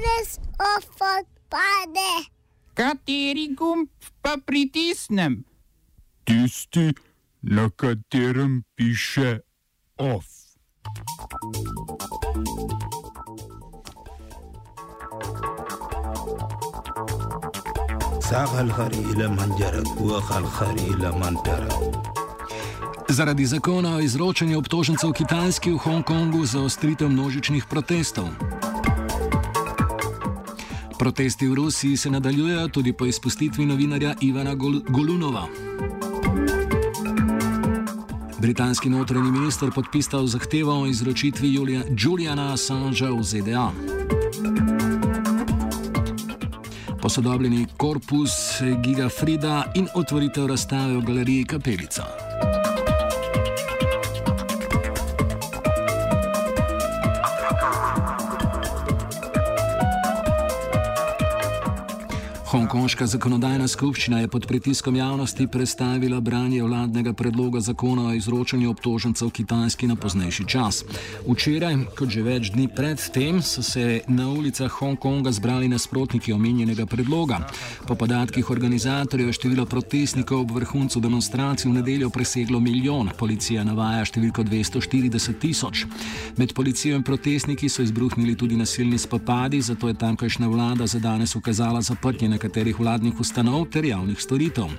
konec odpade. Kateri gumb pa pritisnem? Tisti, na katerem piše OF. Zaradi zakona o izročanju obtožencev Kitajski v Hongkongu za ostritev množičnih protestov. Protesti v Rusiji se nadaljujejo tudi po izpustitvi novinarja Ivana Gol Golunova. Britanski notranji minister podpisal zahtevo o izročitvi Julia Juliana Assangea v ZDA. Posodobljeni korpus Giga Frida in otvoritev razstave v galeriji Kapelica. Hongkonška zakonodajna skupščina je pod pritiskom javnosti predstavila branje vladnega predloga zakona o izročanju obtožencev Kitajski na poznejši čas. Včeraj, kot že več dni pred tem, so se na ulicah Hongkonga zbrali nasprotniki omenjenega predloga. Po podatkih organizatorjev je število protestnikov ob vrhuncu demonstracij v nedeljo preseglo milijon, policija navaja številko 240 tisoč. Med policijo in protestniki so izbruhnili tudi nasilni spopadi, zato je tamkajšnja vlada za danes ukazala zaprtje nekaterih vladnih ustanov ter javnih storitev.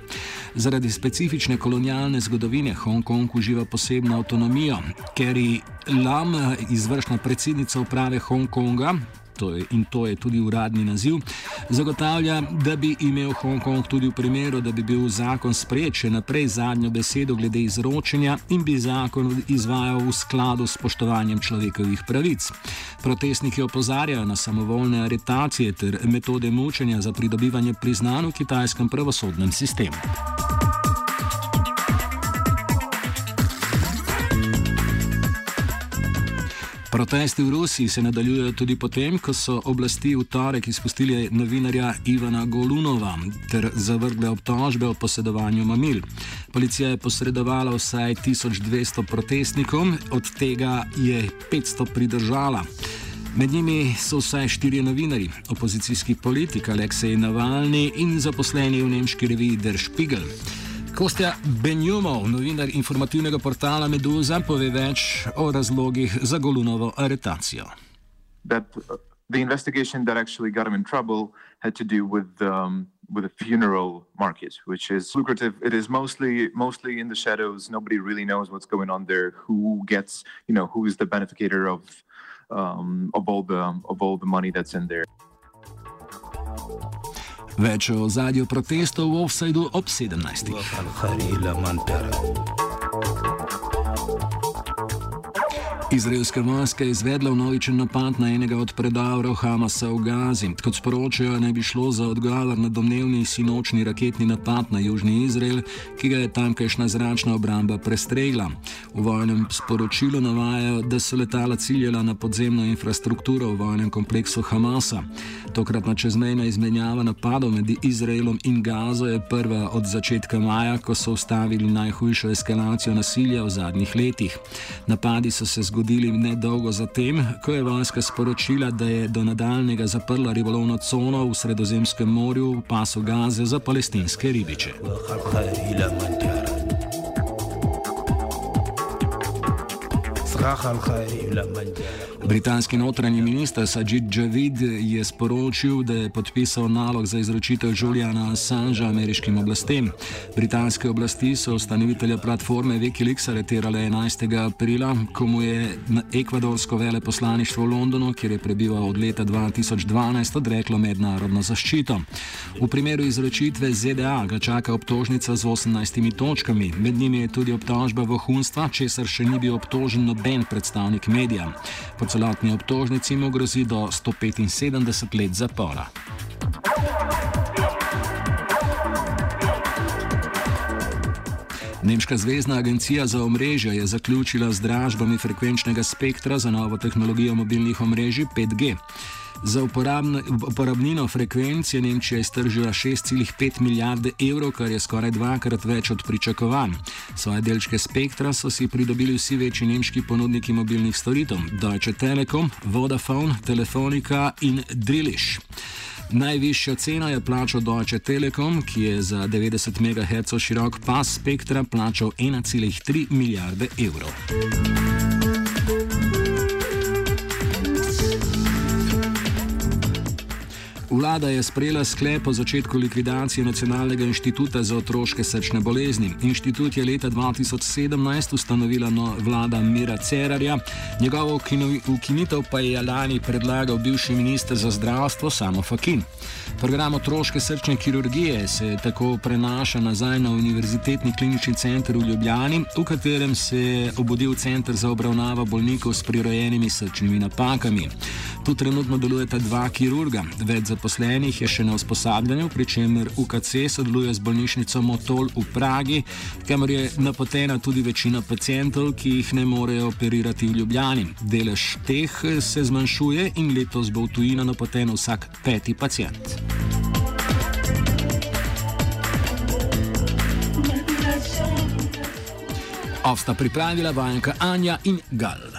Zaradi specifične kolonialne zgodovine Hongkong uživa posebno avtonomijo. Kerry Lam, izvršna predsednica uprave Hongkonga, to je, in to je tudi uradni naziv, zagotavlja, da bi imel Hongkong tudi v primeru, da bi bil zakon sprejet še naprej zadnjo besedo glede izročanja in bi zakon izvajal v skladu s spoštovanjem človekovih pravic. Protestniki opozarjajo na samovoljne aretacije ter metode mučenja za pridobivanje priznanj v kitajskem pravosodnem sistemu. Protesti v Rusiji se nadaljujejo tudi potem, ko so oblasti v torek izpustili novinarja Ivana Golunova ter zavrgle obtožbe o posedovanju mamil. Policija je posredovala vsaj 1200 protestnikom, od tega je 500 pridržala. Med njimi so vsaj štirje novinari, opozicijski politik Aleksej Navalny in zaposleni v nemški reviji Der Spiegel. Kostja Benjumov, novinar informativnega portala Meduza, pove več o razlogih za Golunovo aretacijo. The investigation that actually got him in trouble had to do with um, with a funeral market, which is lucrative. It is mostly mostly in the shadows. Nobody really knows what's going on there. Who gets, you know, who is the beneficiary of um, of all the of all the money that's in there. Več o zadju protestov v Offsideu ob 17. Izraelska vojska je izvedla vnovičen napad na enega od predavrov Hamasa v Gazi. Kot sporočajo, naj bi šlo za odgovor na domnevni sinočni raketni napad na južni Izrael, ki ga je tamkajšnja zračna obramba prestregla. V vojnem sporočilu navajajo, da so letala ciljala na podzemno infrastrukturo v vojnem kompleksu Hamasa. Tokratna čezmejna izmenjava napadov med Izraelom in Gazo je prva od začetka maja, ko so ustavili najhujšo eskalacijo nasilja v zadnjih letih. Napadi so se zgodili zgodili nedolgo zatem, ko je vojska sporočila, da je do nadaljnega zaprla ribolovno cono v Sredozemskem morju v pasu Gaze za palestinske ribiče. Britanski notranji minister Sajid Javid je sporočil, da je podpisal nalog za izročitev Juliana Assangea ameriškim oblastem. Britanske oblasti so ustanovitelja platforme Wikileaks areterale 11. aprila, ko mu je ekvadorsko veleposlaništvo v Londonu, kjer je prebival od leta 2012, odreklo mednarodno zaščito. V primeru izročitve ZDA ga čaka obtožnica z 18 točkami, med njimi je tudi obtožba vohunstva, česar še ni bil obtožen noben predstavnik medija. Po celotni obtožnici mu grozi do 175 let zapora. Nemška zvezdna agencija za omrežje je zaključila z dražbami frekvenčnega spektra za novo tehnologijo mobilnih omrežij 5G. Za uporabnino frekvenc je Nemčija iztržila 6,5 milijarde evrov, kar je skoraj dvakrat več od pričakovanj. Svoje delčke spektra so si pridobili vsi večji nemški ponudniki mobilnih storitev: Deutsche Telekom, Vodafone, Telefonica in Drillish. Najvišjo ceno je plačal Deutsche Telekom, ki je za 90 MHz širok pas spektra plačal 1,3 milijarde evrov. Vlada je sprejela sklep o začetku likvidacije Nacionalnega inštituta za otroške srčne bolezni. Inštitut je leta 2017 ustanovila no vlada Mira Cerarja, njegovo ukinitev pa je lani predlagal bivši minister za zdravstvo Samo Fakin. Program otroške srčne kirurgije se tako prenaša nazaj na Univerzitetni klinični center v Ljubljani, v katerem se je obudil center za obravnavo bolnikov s prirojenimi srčnimi napakami. Tu trenutno delujeta dva kirurga, več zaposlenih je še na usposabljanju, pri čemer UKC sodeluje z bolnišnico Motol v Pragi, kamor je napotena tudi večina pacijentov, ki jih ne morejo operirati v Ljubljani. Delež teh se zmanjšuje in letos bo v tujino napoten vsak peti pacijent. Ovsta pripravila vajenka Anja in Gal.